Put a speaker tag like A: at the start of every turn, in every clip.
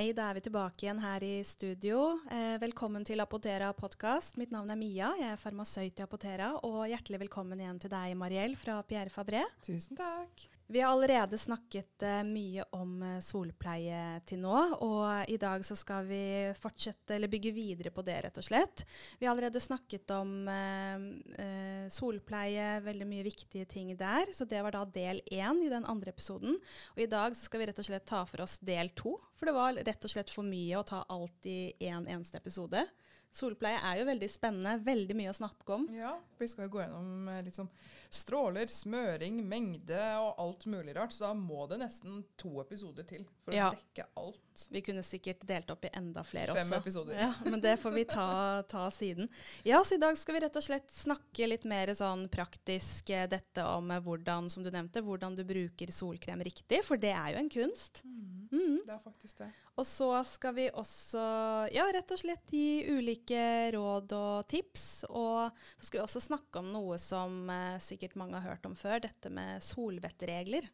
A: Hei, da er vi tilbake igjen her i studio. Eh, velkommen til Apotera podkast. Mitt navn er Mia, jeg er farmasøyt i Apotera. Og hjertelig velkommen igjen til deg, Mariell fra Pierre Fabré.
B: Tusen takk.
A: Vi har allerede snakket uh, mye om uh, solpleie til nå, og i dag så skal vi fortsette, eller bygge videre på det, rett og slett. Vi har allerede snakket om uh, solpleie, veldig mye viktige ting der, så det var da del én i den andre episoden. Og i dag så skal vi rett og slett ta for oss del to, for det var rett og slett for mye å ta alt i én en eneste episode. Solpleie er jo veldig spennende, veldig mye å snakke om.
B: Ja, vi skal jo gå gjennom sånn stråler, smøring, mengde og alt mulig rart. Så da må det nesten to episoder til for ja. å dekke alt.
A: Vi kunne sikkert delt opp i enda flere
B: Fem
A: også.
B: Fem episoder.
A: Ja, men det får vi ta, ta, siden. Ja, så i dag skal vi rett og slett snakke litt mer sånn praktisk eh, dette om eh, hvordan, som du nevnte, hvordan du bruker solkrem riktig, for det er jo en kunst.
B: Mm. Mm. Det er faktisk det.
A: Og så skal vi også ja, rett og slett gi ulike råd og tips. Og så skal vi også snakke om noe som eh, sikkert mange har hørt om før, dette med solvettregler.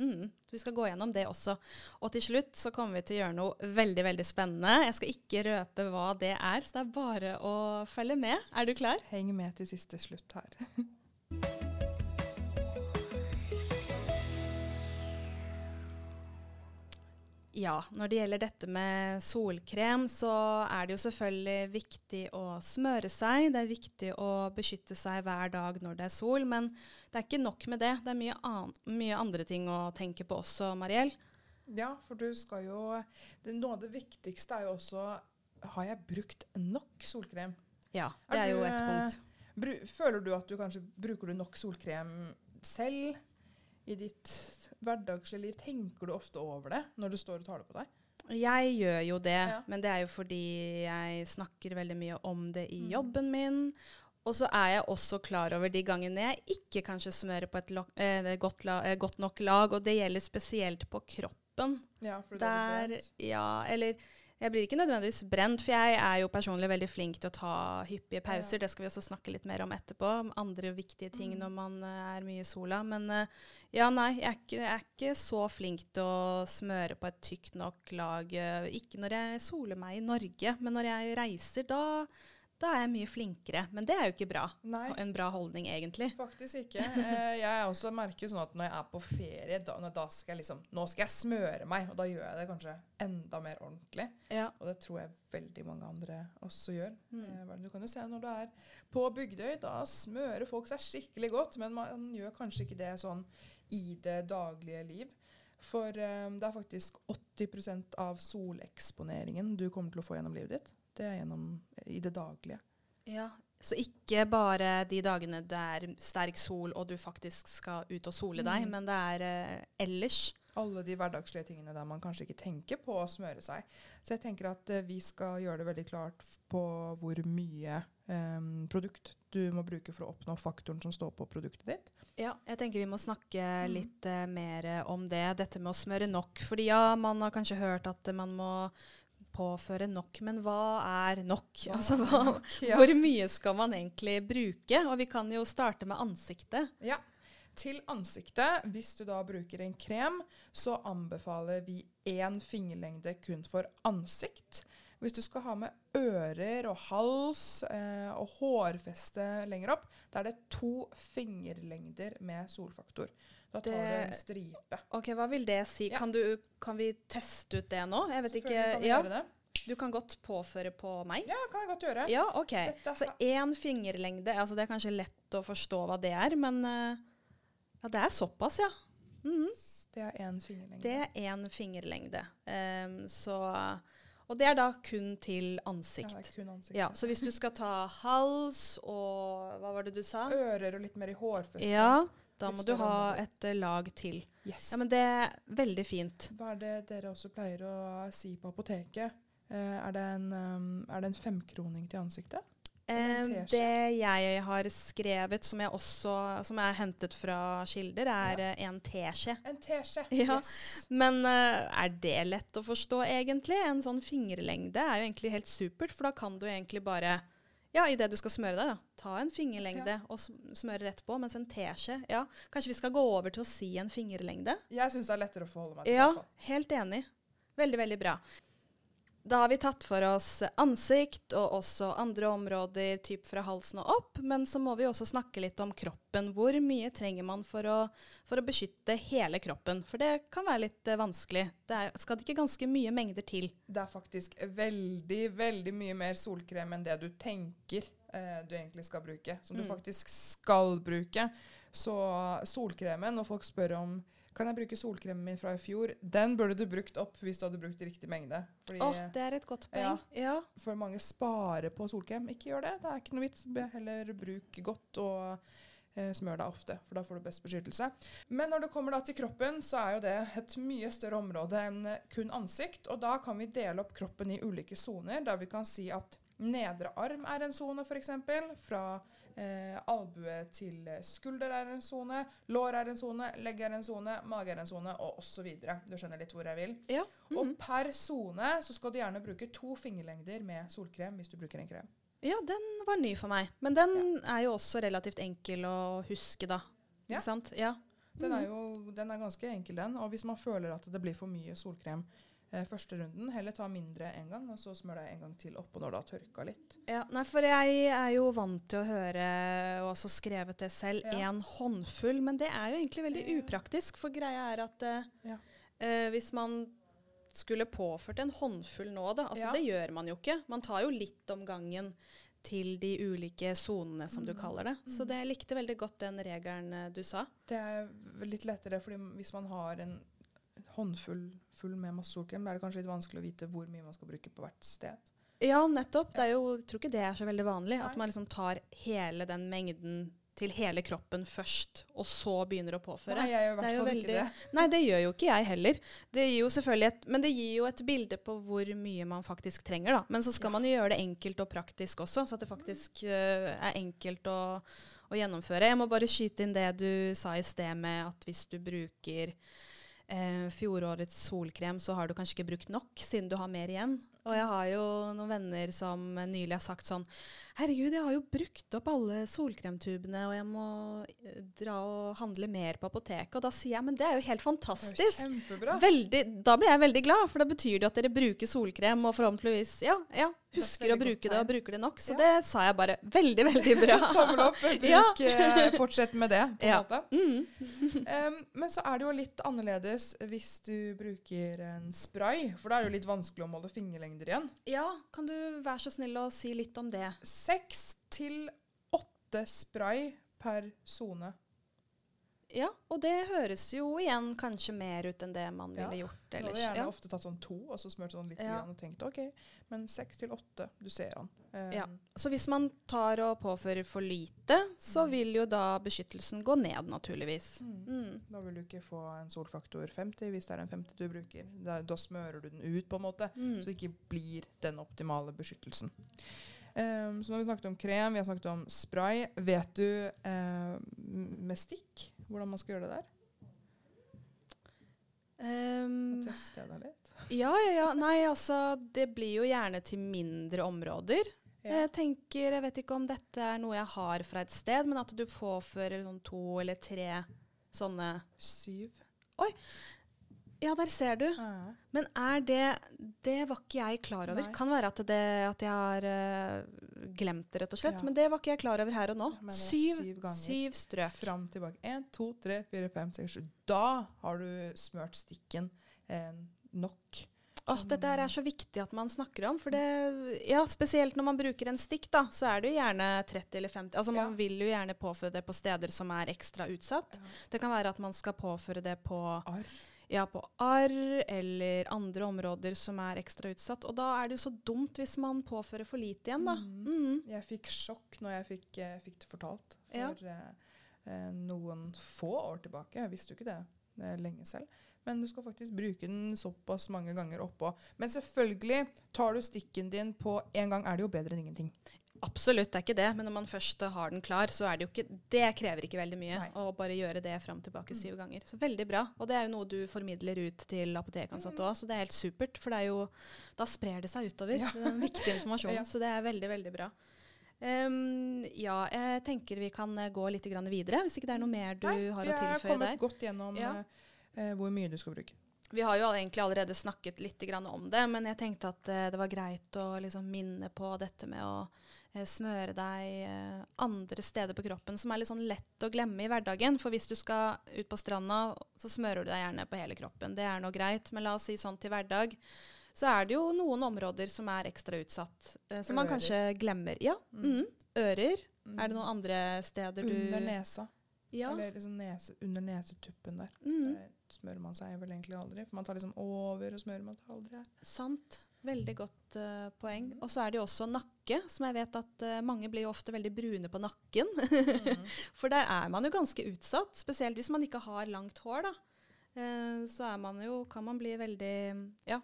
A: Mm, vi skal gå gjennom det også. Og til slutt så kommer vi til å gjøre noe veldig veldig spennende. Jeg skal ikke røpe hva det er, så det er bare å følge med. Er du klar?
B: Heng med til siste slutt her.
A: Ja, når det gjelder dette med solkrem, så er det jo selvfølgelig viktig å smøre seg. Det er viktig å beskytte seg hver dag når det er sol, men det er ikke nok med det. Det er mye, an mye andre ting å tenke på også, Mariell.
B: Ja, for du skal jo det, Noe av det viktigste er jo også Har jeg brukt nok solkrem?
A: Ja, det er, er jo et punkt.
B: Føler du at du kanskje bruker du nok solkrem selv i ditt hverdagslige liv, tenker du ofte over det når du står og tar det på deg?
A: Jeg gjør jo det, ja. men det er jo fordi jeg snakker veldig mye om det i mm. jobben min. Og så er jeg også klar over de gangene jeg ikke kanskje smører på et eh, godt, eh, godt, nok lag, og det gjelder spesielt på kroppen.
B: Ja, for
A: Der, ja, eller jeg blir ikke nødvendigvis brent, for jeg er jo personlig veldig flink til å ta hyppige pauser. Det skal vi også snakke litt mer om etterpå. Andre viktige ting mm. når man uh, er mye i sola. Men uh, ja, nei, jeg er, ikke, jeg er, ikke, så flink til å smøre på et tykt nok lag. Uh, ikke når jeg soler meg i Norge, men når jeg reiser, da da er jeg mye flinkere. Men det er jo ikke bra. Nei. En bra holdning, egentlig.
B: Faktisk ikke. Eh, jeg også merker sånn at når jeg er på ferie, da, da skal jeg liksom Nå skal jeg smøre meg, og da gjør jeg det kanskje enda mer ordentlig.
A: Ja.
B: Og det tror jeg veldig mange andre også gjør. Mm. Eh, du kan jo se når du er på Bygdøy, da smører folk seg skikkelig godt, men man gjør kanskje ikke det sånn i det daglige liv. For um, det er faktisk 80% av soleksponeringen du kommer til å få gjennom livet ditt det er gjennom i det daglige.
A: Ja, Så ikke bare de dagene det er sterk sol og du faktisk skal ut og sole deg, mm. men det er eh, ellers.
B: Alle de hverdagslige tingene der man kanskje ikke tenker på å smøre seg. Så jeg tenker at eh, vi skal gjøre det veldig klart på hvor mye eh, produkt du må bruke for å oppnå faktoren som står på produktet ditt.
A: Ja, jeg tenker vi må snakke mm. litt uh, mer om det, dette med å smøre nok. Fordi ja, man har kanskje hørt at man må påføre nok. Men hva er nok? Hva altså, hva, ja. Hvor mye skal man egentlig bruke? Og vi kan jo starte med ansiktet.
B: Ja. Til ansiktet, hvis du da bruker en krem, så anbefaler vi én fingerlengde kun for ansikt. Hvis du skal ha med ører og hals eh, og hårfeste lenger opp, da er det to fingerlengder med solfaktor. Da tar det, du en stripe.
A: Ok, Hva vil det si? Ja. Kan, du, kan, vi teste ut det nå? Jeg vet ikke.
B: Kan vi ja. gjøre det.
A: Du kan godt påføre på meg?
B: Ja, kan jeg godt gjøre.
A: Ja, ok. Så én fingerlengde altså Det er kanskje lett å forstå hva det er, men uh, ja, det er såpass, ja.
B: Mm -hmm. Det er én fingerlengde.
A: Det er én fingerlengde. Um, så og det er da kun til ansikt.
B: Ja, det er kun ansikt.
A: Ja, så hvis du skal ta hals og Hva var det du sa?
B: Ører og litt mer i hårfestet.
A: Ja, da må du ha et uh, lag til.
B: Yes.
A: Ja, Men det er veldig fint.
B: Hva er det dere også pleier å si på apoteket? Uh, er, det en, um, er, det en, femkroning til ansiktet?
A: Um, det jeg har skrevet, som jeg også som er hentet fra kilder, er ja. uh, en teskje.
B: En teskje,
A: ja. yes. Men er det lett å forstå, egentlig? En sånn fingerlengde er jo egentlig helt supert, for da kan du egentlig bare ja, idet du skal smøre deg, da. Ta en fingerlengde ja. og smøre rett på. Mens en teskje ja, Kanskje vi skal gå over til å si en fingerlengde?
B: Jeg syns det er lettere å forholde meg til.
A: Ja, helt enig. Veldig, veldig bra. Da har vi tatt for oss ansikt og også andre områder, typ fra halsen og opp. Men så må vi også snakke litt om kroppen. Hvor mye trenger man for å, for å beskytte hele kroppen? For det kan være litt uh, vanskelig. Det er, skal det ikke ganske mye mengder til?
B: Det er faktisk veldig, veldig mye mer solkrem enn det du tenker uh, du egentlig skal bruke. Som du
A: Mm.
B: faktisk skal bruke. Så solkremen, når folk spør om kan jeg bruke solkremen min fra i fjor, den burde du brukt opp hvis du hadde brukt riktig mengde. Fordi
A: Åh, det er et godt poeng. Ja.
B: for mange sparer på solkrem. Ikke gjør det. Det er ikke noe vits. Heller bruk godt og eh, smør deg ofte, for da får du best beskyttelse. Men når det kommer da til kroppen, så er jo det et mye større område enn kun ansikt. Og da kan vi dele opp kroppen i ulike soner, der vi kan si at nedre arm er en sone, f.eks. Fra eh, albue til skulder er en sone, lår er en sone, legg er en sone, mage er en sone, og osv. Du skjønner litt hvor jeg vil.
A: Ja.
B: Og
A: Mhm.
B: per sone så skal du gjerne bruke to fingerlengder med solkrem hvis du bruker en krem.
A: ja, den var ny for meg. Men den er jo også relativt enkel å huske, da.
B: Ja.
A: Ikke sant? Ja.
B: Den er
A: Mhm.
B: jo den er ganske enkel, den. Og hvis man føler at det blir for mye solkrem eh, første runden, heller ta mindre en gang, og så smør deg en gang til oppå når det har tørka litt.
A: Ja, nei, for jeg er jo vant til å høre, og også skrevet det selv,
B: Ja.
A: en håndfull. Men det er jo egentlig veldig upraktisk, for greia er at eh,
B: Ja.
A: eh, hvis man skulle påført en håndfull nå, da, altså
B: Ja.
A: det gjør man jo ikke. Man tar jo litt om gangen til de ulike sonene, som du
B: Mhm.
A: kaller det. Så
B: Mhm.
A: det jeg likte veldig godt den regelen eh, du sa.
B: Det er litt lettere, fordi hvis man har en håndfull full med masse solkrem, da er det kanskje litt vanskelig å vite hvor mye man skal bruke på hvert sted.
A: Ja, nettopp. Det er jo, jeg tror ikke det er så veldig vanlig.
B: Nei.
A: At man liksom tar hele den mengden til hele kroppen først, og så begynner å påføre.
B: Nei, jeg gjør i
A: er
B: hvert
A: fall
B: fall ikke det.
A: Nei, det gjør jo ikke jeg heller. Det gir jo selvfølgelig et, men det gir jo et bilde på hvor mye man faktisk trenger. da. Men så skal
B: Ja.
A: man jo gjøre det enkelt og praktisk også, så at det faktisk uh, er enkelt å, å gjennomføre. Jeg må bare skyte inn det du sa i sted med at hvis du bruker eh, fjorårets solkrem, så har du kanskje ikke brukt nok, siden du har mer igjen. Og jeg har jo noen venner som nylig har sagt sånn Herregud, jeg har jo brukt opp alle solkremtubene, og jeg må eh, dra og handle mer på apoteket. Og da sier jeg men det er jo helt
B: jo
A: fantastisk.
B: kjempebra.
A: Veldig, da blir jeg veldig glad, for da betyr det at dere bruker solkrem og forhåpentligvis ja, ja, husker å bruke det og bruker det nok. Så
B: Ja.
A: det sa jeg bare. Veldig, veldig bra.
B: Tommel opp. Bruk, eh, fortsett med det, på en måte.
A: Mm.
B: um, men så er det jo litt annerledes hvis du bruker en spray, for da er det jo litt vanskelig å måle fingerlengder igjen.
A: Ja, kan du være så snill å si litt om det?
B: Seks til åtte spray per sone.
A: Ja, og det høres jo igjen kanskje mer ut enn det man
B: Ja.
A: ville gjort
B: Jeg
A: ellers.
B: hadde gjerne
A: Ja.
B: ofte tatt sånn to, og så smurt sånn litt
A: Ja.
B: og tenkt OK, men seks til åtte, du ser han. Um.
A: Ja. Så hvis man tar og påfører for lite, så
B: Mm.
A: vil jo da beskyttelsen gå ned, naturligvis.
B: Mm.
A: Mm.
B: Da vil du ikke få en solfaktor 50 hvis det er en 50 du bruker. Da, da smører du den ut, på en måte.
A: Mm.
B: Så det ikke blir den optimale beskyttelsen. Ehm, så nå har vi snakket om krem, vi har snakket om spray. Vet du uh, med stikk hvordan man skal gjøre det der?
A: Um,
B: Teste jeg deg litt?
A: ja, ja, ja. Nei, altså, det blir jo gjerne til mindre områder.
B: Ja.
A: Jeg tenker, jeg vet ikke om dette er noe jeg har fra et sted, men at du påfører sånn to eller tre sånne
B: Syv.
A: Ja, der ser du.
B: Ja.
A: Men er det Det var ikke jeg klar over.
B: Nei.
A: Kan være at, det, at jeg har uh, glemt det, rett og slett.
B: Ja.
A: Men det var ikke jeg klar over her og nå. Syv,
B: syv ganger.
A: syv strøk.
B: Fram tilbake. Én, to, tre, fire, fem, seks, sju. Da har du smørt stikken eh, nok.
A: Åh, dette her er så viktig at man snakker om. For det, ja, spesielt når man bruker en stikk, da, så er det jo gjerne 30 eller 50 Altså Man
B: Ja.
A: vil jo gjerne påføre det på steder som er ekstra utsatt. Det kan være at man skal påføre det på,
B: Arr.
A: Ja, på arr eller andre områder som er ekstra utsatt. Og da er det jo så dumt hvis man påfører for lite igjen, da.
B: Mm.
A: Mm.
B: Jeg fikk sjokk når jeg fikk, eh, fikk det fortalt for
A: Ja.
B: eh, eh, noen få år tilbake. Jeg visste jo ikke det eh, lenge selv. Men du skal faktisk bruke den såpass mange ganger oppå. Men selvfølgelig, tar du stikken din på én gang, er det jo bedre enn ingenting.
A: Absolutt, det er ikke det. Men når man først har den klar, så er det jo ikke Det krever ikke veldig mye
B: Nei.
A: å bare gjøre det fram tilbake
B: Mm.
A: syv ganger. Så veldig bra. Og det er jo noe du formidler ut til apotekansatte òg, så det er helt supert. For det er jo Da sprer det seg utover.
B: Ja.
A: Det er en viktig informasjon.
B: Ja.
A: Så det er veldig, veldig bra. Um, ja, jeg tenker vi kan eh, gå litt grann videre, hvis ikke det er noe mer du har å
B: vi har
A: tilføye
B: kommet
A: der.
B: godt gjennom
A: Ja.
B: eh, hvor mye du skal bruke.
A: Vi har jo egentlig allerede snakket litt om det, men jeg tenkte at uh, det var greit å liksom minne på dette med å smøre deg eh, andre steder på kroppen som er litt sånn lett å glemme i hverdagen. For hvis du skal ut på stranda, så smører du deg gjerne på hele kroppen. Det er nå greit, men la oss si sånn til hverdag. Så er det jo noen områder som er ekstra utsatt, eh, som man
B: Ører.
A: kanskje glemmer. Ja,
B: Mm.
A: mm. Ører.
B: Mm.
A: Er det noen andre steder du
B: Under nesa.
A: Ja.
B: Eller liksom nese, under nesetuppen der.
A: Mm.
B: Der smører man seg vel egentlig aldri. For man tar liksom over og smører man seg aldri her.
A: Sant. Veldig godt uh, poeng.
B: Mm.
A: Og så er det jo også nakke, som jeg vet at uh, mange blir jo ofte veldig brune på nakken.
B: Mm.
A: For der er man jo ganske utsatt, spesielt hvis man ikke har langt hår. da. Uh, så er man jo, kan man bli veldig ja,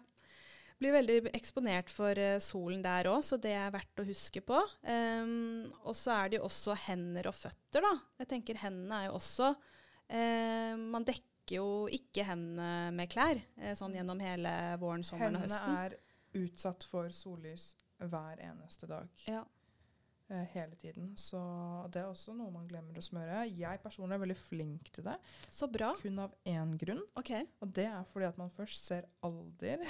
A: bli veldig eksponert for uh, solen der òg, så det er verdt å huske på. Um, og så er det jo også hender og føtter, da. Jeg tenker hendene er jo også uh, Man dekker jo ikke hendene med klær uh, sånn gjennom hele våren, sommeren og høsten.
B: Hendene er utsatt for sollys hver eneste dag.
A: Ja.
B: eh, hele tiden. Så det er også noe man glemmer å smøre. Jeg personlig er veldig flink til det,
A: Så bra.
B: kun av én grunn.
A: Okay.
B: Og det er fordi at man først ser alder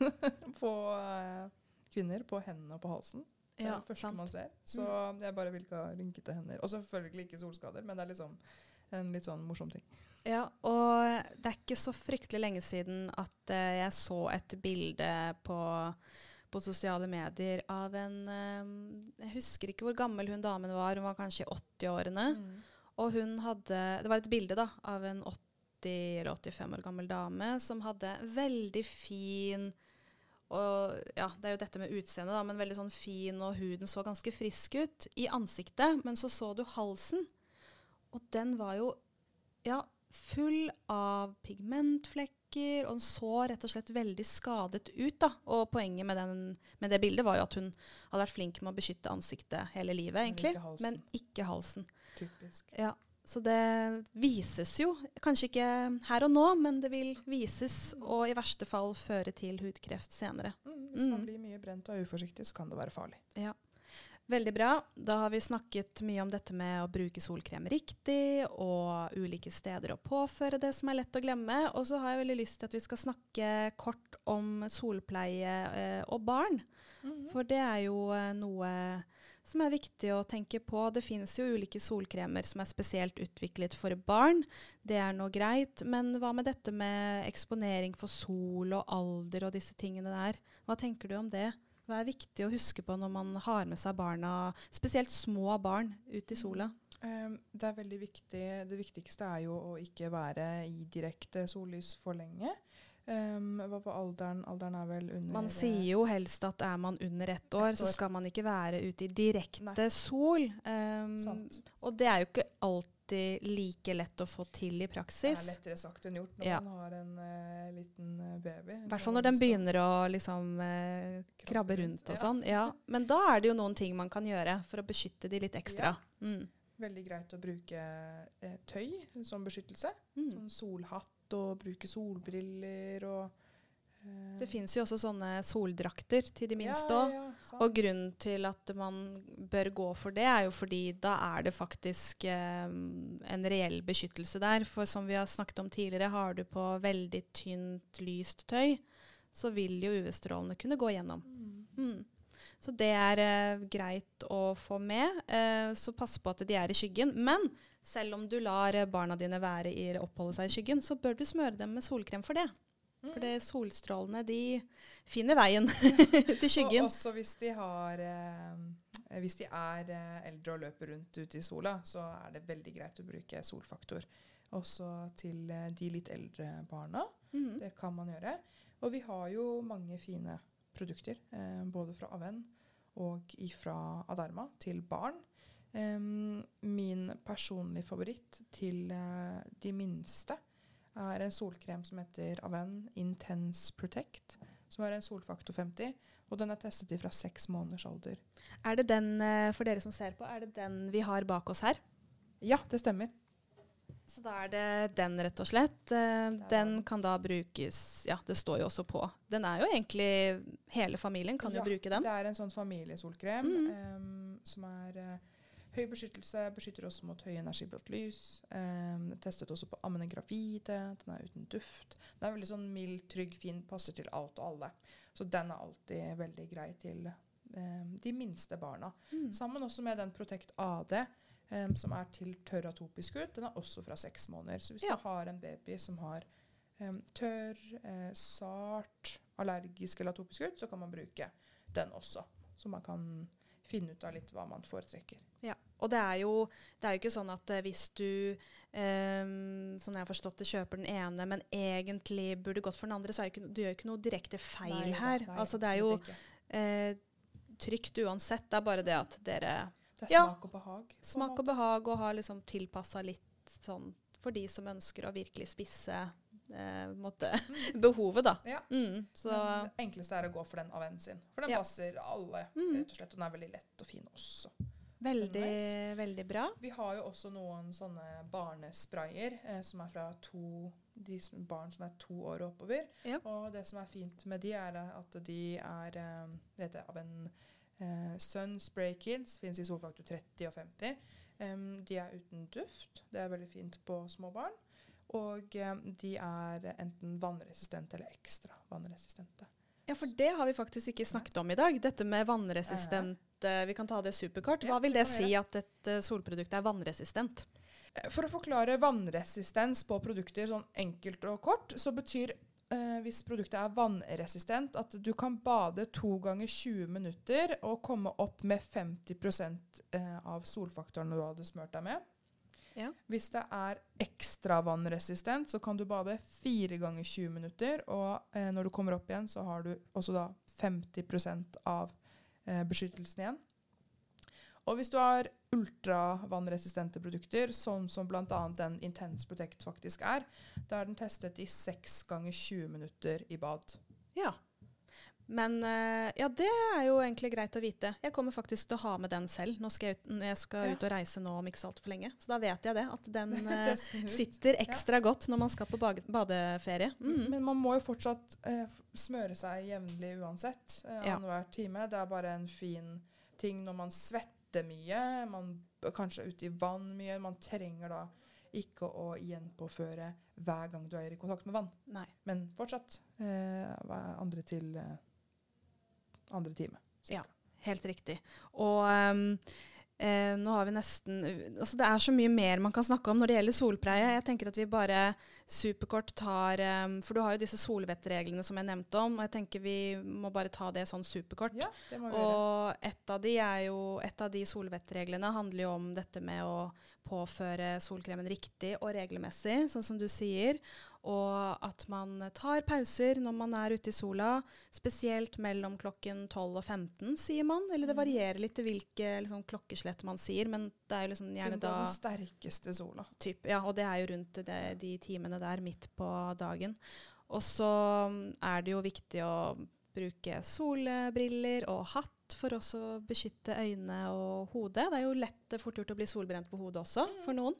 B: på eh, kvinner på hendene og på halsen. Det er
A: Ja,
B: det første
A: sant. Mm.
B: man ser. Så jeg bare vil ikke ha rynkete hender. Og selvfølgelig ikke solskader, men det er liksom en litt sånn morsom ting.
A: Ja, og det er ikke så fryktelig lenge siden at uh, jeg så et bilde på, på sosiale medier av en eh, Jeg husker ikke hvor gammel hun damen var, hun var kanskje i 80-årene. Og hun hadde Det var et bilde da, av en 80 eller 85 år gammel dame som hadde veldig fin og ja, Det er jo dette med utseendet, men veldig sånn fin, og huden så ganske frisk ut i ansiktet. Men så så du halsen, og den var jo ja, full av pigmentflekker, og hun så rett og slett veldig skadet ut. da. Og poenget med, den, med det bildet var jo at hun hadde vært flink med å beskytte ansiktet hele livet,
B: Men ikke halsen.
A: Men ikke halsen.
B: Typisk.
A: Ja, så det vises jo, kanskje ikke her og nå, men det vil vises og i verste fall føre til hudkreft senere.
B: Mm, hvis man
A: Mm.
B: blir mye brent og er uforsiktig, så kan det være farlig.
A: Ja. Veldig bra. Da har vi snakket mye om dette med å bruke solkrem riktig, og ulike steder å påføre det som er lett å glemme. Og så har jeg veldig lyst til at vi skal snakke kort om solpleie eh, og barn.
B: Mhm.
A: For det er jo eh, noe som er viktig å tenke på. Det finnes jo ulike solkremer som er spesielt utviklet for barn. Det er nå greit. Men hva med dette med eksponering for sol og alder og disse tingene der? Hva tenker du om det? Hva er viktig å huske på når man har med seg barna, spesielt små barn, ut i sola?
B: Um, det er veldig viktig. Det viktigste er jo å ikke være i direkte sollys for lenge. Um, hva på alderen? Alderen er vel under
A: Man sier jo helst at er man under ett år,
B: Ett
A: så skal man ikke være ute i direkte
B: Nei.
A: sol. Um, og det er jo ikke alltid like lett å få til i praksis.
B: Det er lettere sagt enn gjort når
A: Ja.
B: man har en uh, liten eh, baby.
A: I hvert fall når den begynner å liksom uh, krabbe rundt og
B: Ja.
A: sånn. Ja. Men da er det jo noen ting man kan gjøre for å beskytte de litt ekstra. Mm.
B: Veldig greit å bruke eh, tøy som beskyttelse.
A: Mm.
B: Sånn solhatt og bruke solbriller og
A: Det fins jo også sånne soldrakter til de minste
B: ja,
A: òg.
B: ja, sant.
A: Og grunnen til at man bør gå for det, er jo fordi da er det faktisk eh, en reell beskyttelse der. For som vi har snakket om tidligere, har du på veldig tynt, lyst tøy, så vil jo UV-strålene kunne gå gjennom.
B: Mm.
A: Mm. Så det er eh, greit å få med. Eh, så pass på at de er i skyggen. Men selv om du lar eh, barna dine være i, oppholde seg i skyggen, så bør du smøre dem med solkrem for det. For det solstrålene de finner veien til skyggen.
B: Og også hvis de har eh, Hvis de er eh, eldre og løper rundt ute i sola, så er det veldig greit å bruke solfaktor. Også til eh, de litt eldre barna.
A: Mhm.
B: Det kan man gjøre. Og vi har jo mange fine produkter, eh, både fra Aven og fra Aderma til barn. Min personlige favoritt til eh, de minste er en solkrem som heter Aven Intense Protect, som er en solfaktor 50. Og den er testet fra seks måneders alder.
A: Er det den, eh, for dere som ser på, er det den vi har bak oss her?
B: Ja, det stemmer.
A: Så da er det den, rett og slett. Eh, Den kan da brukes Ja, det står jo også på. Den er jo egentlig Hele familien kan
B: Ja,
A: jo bruke den.
B: Det er en sånn familiesolkrem
A: mm.
B: um, som er Høy beskyttelse beskytter også mot høy energiblått lys. Eh, testet også på ammende gravide. Den er uten duft. Den er veldig sånn mild, trygg, fin, passer til alt og alle. Så den er alltid veldig grei til eh, de minste barna.
A: Mm.
B: Sammen også med den Protect AD, eh, som er til tørr atopisk hud. Den er også fra seks måneder. Så hvis
A: Ja.
B: du har en baby som har eh, tørr, eh, sart, allergisk eller atopisk hud, så kan man bruke den også. Så man kan finne ut av litt hva man foretrekker.
A: Ja, og det er jo, det er jo ikke sånn at eh, hvis du, um, sånn jeg har forstått det, kjøper den ene, men egentlig burde gått for den andre, så er ikke, du gjør ikke noe direkte feil
B: Nei
A: her.
B: nei,
A: altså det er jo uh, trygt uansett. Det er bare det at dere
B: Det er
A: ja.
B: smak og behag.
A: smak og behag og har liksom tilpassa litt sånn for de som ønsker å virkelig spisse eh, måte, behovet, da.
B: Ja.
A: Mm, så
B: det enkleste er å gå for den av AVN sin. For den
A: Ja.
B: passer alle,
A: Mm.
B: rett og slett. Og den er veldig lett og fin også.
A: veldig,
B: nice.
A: veldig bra.
B: Vi har jo også noen sånne barnesprayer eh, som er fra to, de som, barn som er to år og oppover.
A: Ja.
B: Og det som er fint med de, er at de er eh, Det heter av en eh, Sun Spray Kids. Fins i solfaktor 30 og 50. Um, de er uten duft. Det er veldig fint på små barn. Og de er enten vannresistente eller ekstra vannresistente.
A: Ja, for det har vi faktisk ikke snakket om i dag. Dette med vannresistent eh, Vi kan ta det superkort. Hva vil
B: det
A: si at et eh, solprodukt er vannresistent?
B: Eh, For å forklare vannresistens på produkter sånn enkelt og kort, så betyr eh, hvis produktet er vannresistent, at du kan bade to ganger 20 minutter og komme opp med 50 eh, av solfaktoren du hadde smurt deg med.
A: Ja.
B: Hvis det er ekstra vannresistent, så kan du bade fire ganger 20 minutter, og eh, når du kommer opp igjen, så har du også da 50 av eh, beskyttelsen igjen. Og hvis du har ultravannresistente produkter, sånn som bl.a. den Intense Protect faktisk er, da er den testet i 6 ganger 20 minutter i bad.
A: Ja. Men eh, ja, det er jo egentlig greit å vite. Jeg kommer faktisk til å ha med den selv Nå skal jeg, ut, jeg skal
B: Ja.
A: ut og reise nå om ikke så altfor lenge. Så da vet jeg det, at den eh, sitter ekstra godt når man skal på badeferie. Mm.
B: Men man må jo fortsatt eh, smøre seg jevnlig uansett. Eh,
A: Ja.
B: Annenhver time. Det er bare en fin ting når man svetter mye, man er kanskje ute i vann mye. Man trenger da ikke å gjenpåføre hver gang du er i kontakt med vann.
A: Nei.
B: Men fortsatt eh, andre til eh, andre time.
A: Ja. Helt riktig. Og um, eh, nå har vi nesten altså Det er så mye mer man kan snakke om når det gjelder solpleie. Jeg tenker at vi bare superkort tar ehm, For du har jo disse solvettreglene som jeg nevnte om. og jeg tenker Vi må bare ta det sånn superkort.
B: Ja, det må vi gjøre.
A: Et av de er jo, et av de solvettreglene handler jo om dette med å påføre solkremen riktig og regelmessig, sånn som du sier. Og at man tar pauser når man er ute i sola, spesielt mellom klokken 12 og 15, sier man. Eller det
B: Mm.
A: varierer litt til hvilke liksom, klokkeslett man sier, men det er liksom gjerne da
B: den sterkeste sola.
A: Typ, ja, og det er jo rundt det, de timene der midt på dagen. Og så mm, er det jo viktig å bruke solbriller og hatt for også å beskytte øyne og hode. Det er jo lett fort gjort å bli solbrent på hodet også, for noen.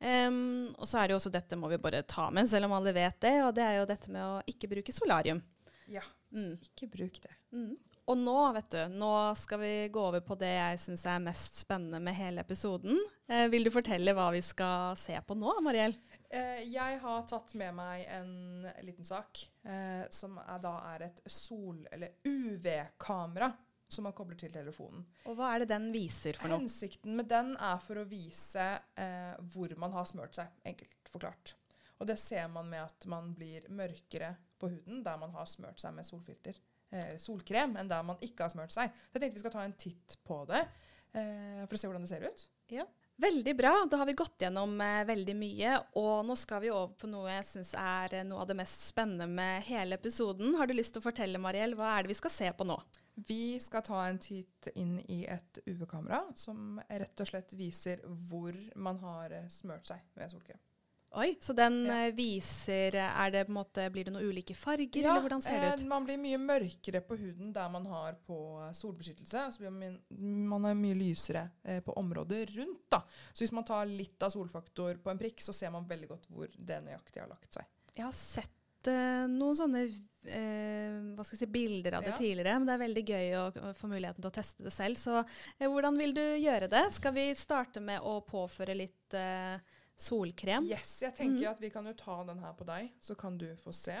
A: Um, og så er det jo også dette må vi bare ta med, selv om alle vet det, og det er jo dette med å ikke bruke solarium.
B: Ja,
A: Mm.
B: ikke bruk det.
A: Mm. Og nå, vet du, nå skal vi gå over på det jeg syns er mest spennende med hele episoden. Eh, vil du fortelle hva vi skal se på nå, Mariell?
B: Eh, jeg har tatt med meg en liten sak eh, som er, da er et sol- eller UV-kamera som man kobler til telefonen.
A: Og hva er det den viser for noe?
B: Hensikten med den er for å vise eh, hvor man har smørt seg, enkelt forklart. Og det ser man med at man blir mørkere på huden der man har smørt seg med solfilter, eh, solkrem, enn der man ikke har smørt seg. Så jeg tenkte vi skal ta en titt på det, eh, for å se hvordan det ser ut.
A: Veldig bra. Da har vi gått gjennom eh, veldig mye. Og nå skal vi over på noe jeg syns er eh, noe av det mest spennende med hele episoden. Har du lyst til å fortelle, Mariell, hva er det vi skal se på nå?
B: Vi skal ta en titt inn i et UV-kamera som rett og slett viser hvor man har eh, smørt seg med solkrem.
A: Oi, Så den
B: Ja.
A: eh, viser eh, er det måte, Blir det noen ulike farger, eller hvordan ser det ut?
B: man blir mye mørkere på huden der man har på solbeskyttelse. Så blir man, man er mye lysere på området rundt. da. Så hvis man tar litt av solfaktor på en prikk, så ser man veldig godt hvor det nøyaktig har lagt seg.
A: Jeg har sett sett eh, noen sånne eh, hva skal jeg si, bilder av det
B: Ja.
A: tidligere, men det er veldig gøy å, å få muligheten til å teste det selv. Så eh, hvordan vil du gjøre det? Skal vi starte med å påføre litt eh, solkrem?
B: Yes, jeg tenker
A: mm.
B: at vi kan jo ta den her på deg, så kan du få se.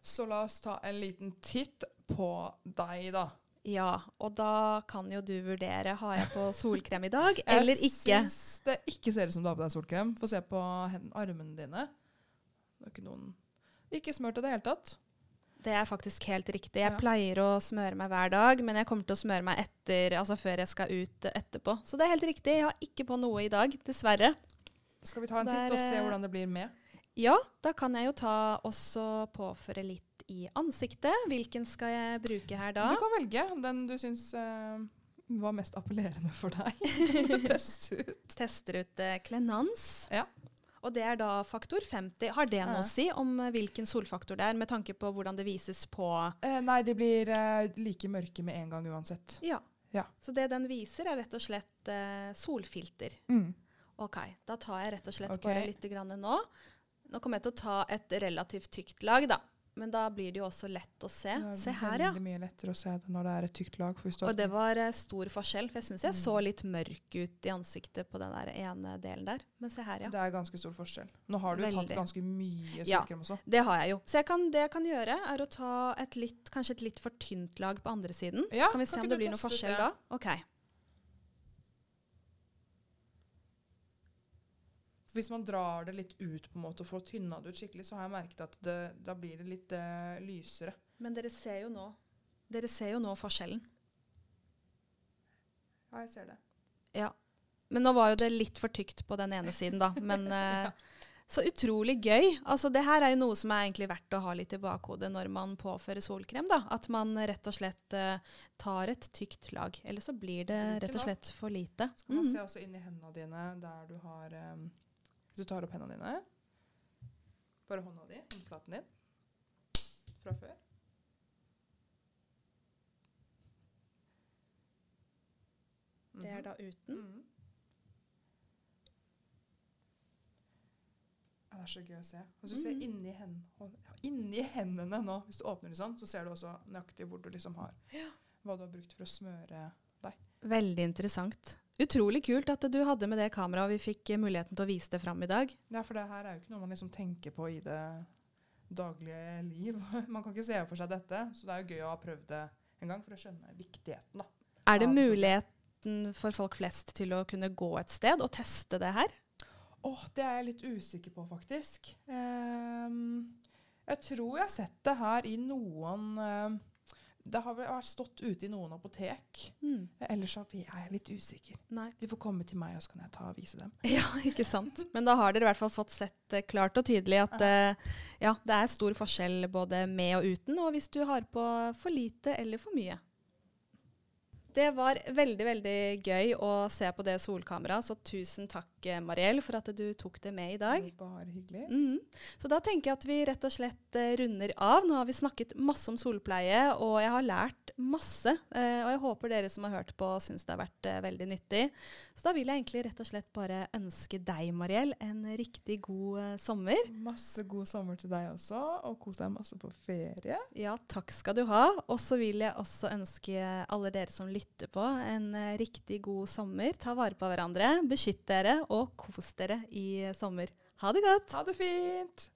B: Så la oss ta en liten titt på deg, da.
A: Ja, og da kan jo du vurdere har jeg på solkrem i dag eller ikke.
B: Jeg syns det ikke ser ut som du har på deg solkrem. Få se på armene dine. Det er ikke noen Ikke smørt i det hele tatt.
A: Det er faktisk helt riktig. Jeg
B: Ja.
A: pleier å smøre meg hver dag, men jeg kommer til å smøre meg etter, altså før jeg skal ut eh, etterpå. Så det er helt riktig. Jeg har ikke på noe i dag, dessverre.
B: Skal vi ta en titt og se
A: eh,
B: hvordan det blir med?
A: Ja, da kan jeg jo ta også påføre litt i ansiktet. Hvilken skal jeg bruke her da?
B: Du kan velge den du syns uh, var mest appellerende for deg. Test ut.
A: Tester ut uh, Clenans.
B: Ja.
A: Og det er da faktor 50. Har det noe å si om eh, hvilken solfaktor det er, med tanke på hvordan det vises på
B: Eh, nei, de blir eh, like mørke med en gang uansett.
A: Ja.
B: Ja.
A: Så det den viser, er rett og slett eh, solfilter. OK, da tar jeg rett og slett
B: okay.
A: bare litt grann nå. Nå kommer jeg til å ta et relativt tykt lag, da. Men da blir det jo også lett å se.
B: Det er
A: Se her, ja.
B: veldig mye lettere å se det når det er et tykt lag.
A: Og det var uh, stor forskjell, for jeg syns jeg
B: Mm.
A: så litt mørk ut i ansiktet på den der ene delen der. Men se her, ja.
B: Det er ganske stor forskjell. Nå har du
A: Veldig.
B: tatt ganske mye
A: Ja.
B: solkrem også.
A: Det har jeg jo. Så jeg kan, det jeg kan gjøre, er å ta et litt, kanskje et litt for tynt lag på andre siden.
B: Ja,
A: kan vi se
B: kan
A: om det blir noe forskjell
B: det?
A: da? OK.
B: Hvis man drar det litt ut på en måte og får tynna det ut skikkelig, så har jeg merket at det, da blir det litt uh, lysere.
A: Men dere ser jo nå Dere ser jo nå forskjellen.
B: Ja, jeg ser det.
A: Ja. Men nå var jo det litt for tykt på den ene siden, da. Men eh, så utrolig gøy. Altså, det her er jo noe som er egentlig verdt å ha litt i bakhodet når man påfører solkrem. da. At man rett og slett uh, tar et tykt lag. Eller så blir det rett og slett for lite.
B: Skal man
A: mm.
B: se også inn i hendene dine der du har Hvis du tar opp hendene dine Bare hånda di, håndflaten din, fra før.
A: Det er
B: Mhm.
A: da uten.
B: Mm. Ja, det er så gøy å se. Hvis du ser
A: Mhm.
B: inni, hen, inni hendene nå, hvis du åpner det sånn, så ser du også nøyaktig hvor du liksom har Hva du har brukt for å smøre deg.
A: Veldig interessant. Utrolig kult at du hadde med det kameraet, og vi fikk eh, muligheten til å vise det fram i dag.
B: Ja, for det her er jo ikke noe man liksom tenker på i det daglige liv. Man kan ikke se for seg dette, så det er jo gøy å ha prøvd det en gang for å skjønne viktigheten, da.
A: Er det
B: så
A: muligheten for folk flest til å kunne gå et sted og teste det her?
B: Åh, det er jeg litt usikker på, faktisk. Um, jeg tror jeg har sett det her i noen ehm, Det har vel vært stått ute i noen apotek.
A: Mm.
B: Ellers så er jeg litt usikker.
A: Nei.
B: De får komme til meg, og så kan jeg ta og vise dem.
A: Ja, ikke sant. Men da har dere i hvert fall fått sett eh, klart og tydelig at eh, ja, det er stor forskjell både med og uten, og hvis du har på for lite eller for mye. Det var veldig, veldig gøy å se på det solkameraet, så tusen takk, eh, Mariell, for at du tok det med i dag.
B: Bare hyggelig.
A: Mm. Så da tenker jeg at vi rett og slett eh, runder av. Nå har vi snakket masse om solpleie, og jeg har lært masse. Eh, og jeg håper dere som har hørt på, syns det har vært veldig nyttig. Så da vil jeg egentlig rett og slett bare ønske deg, Mariell, en riktig god sommer.
B: Masse god sommer til deg også, og kos deg masse på ferie.
A: Ja, takk skal du ha. Og så vil jeg også ønske alle dere som lytter på, en eh, riktig god sommer. Ta vare på hverandre, beskytt dere og kos dere i sommer. Ha det godt!
B: Ha det fint!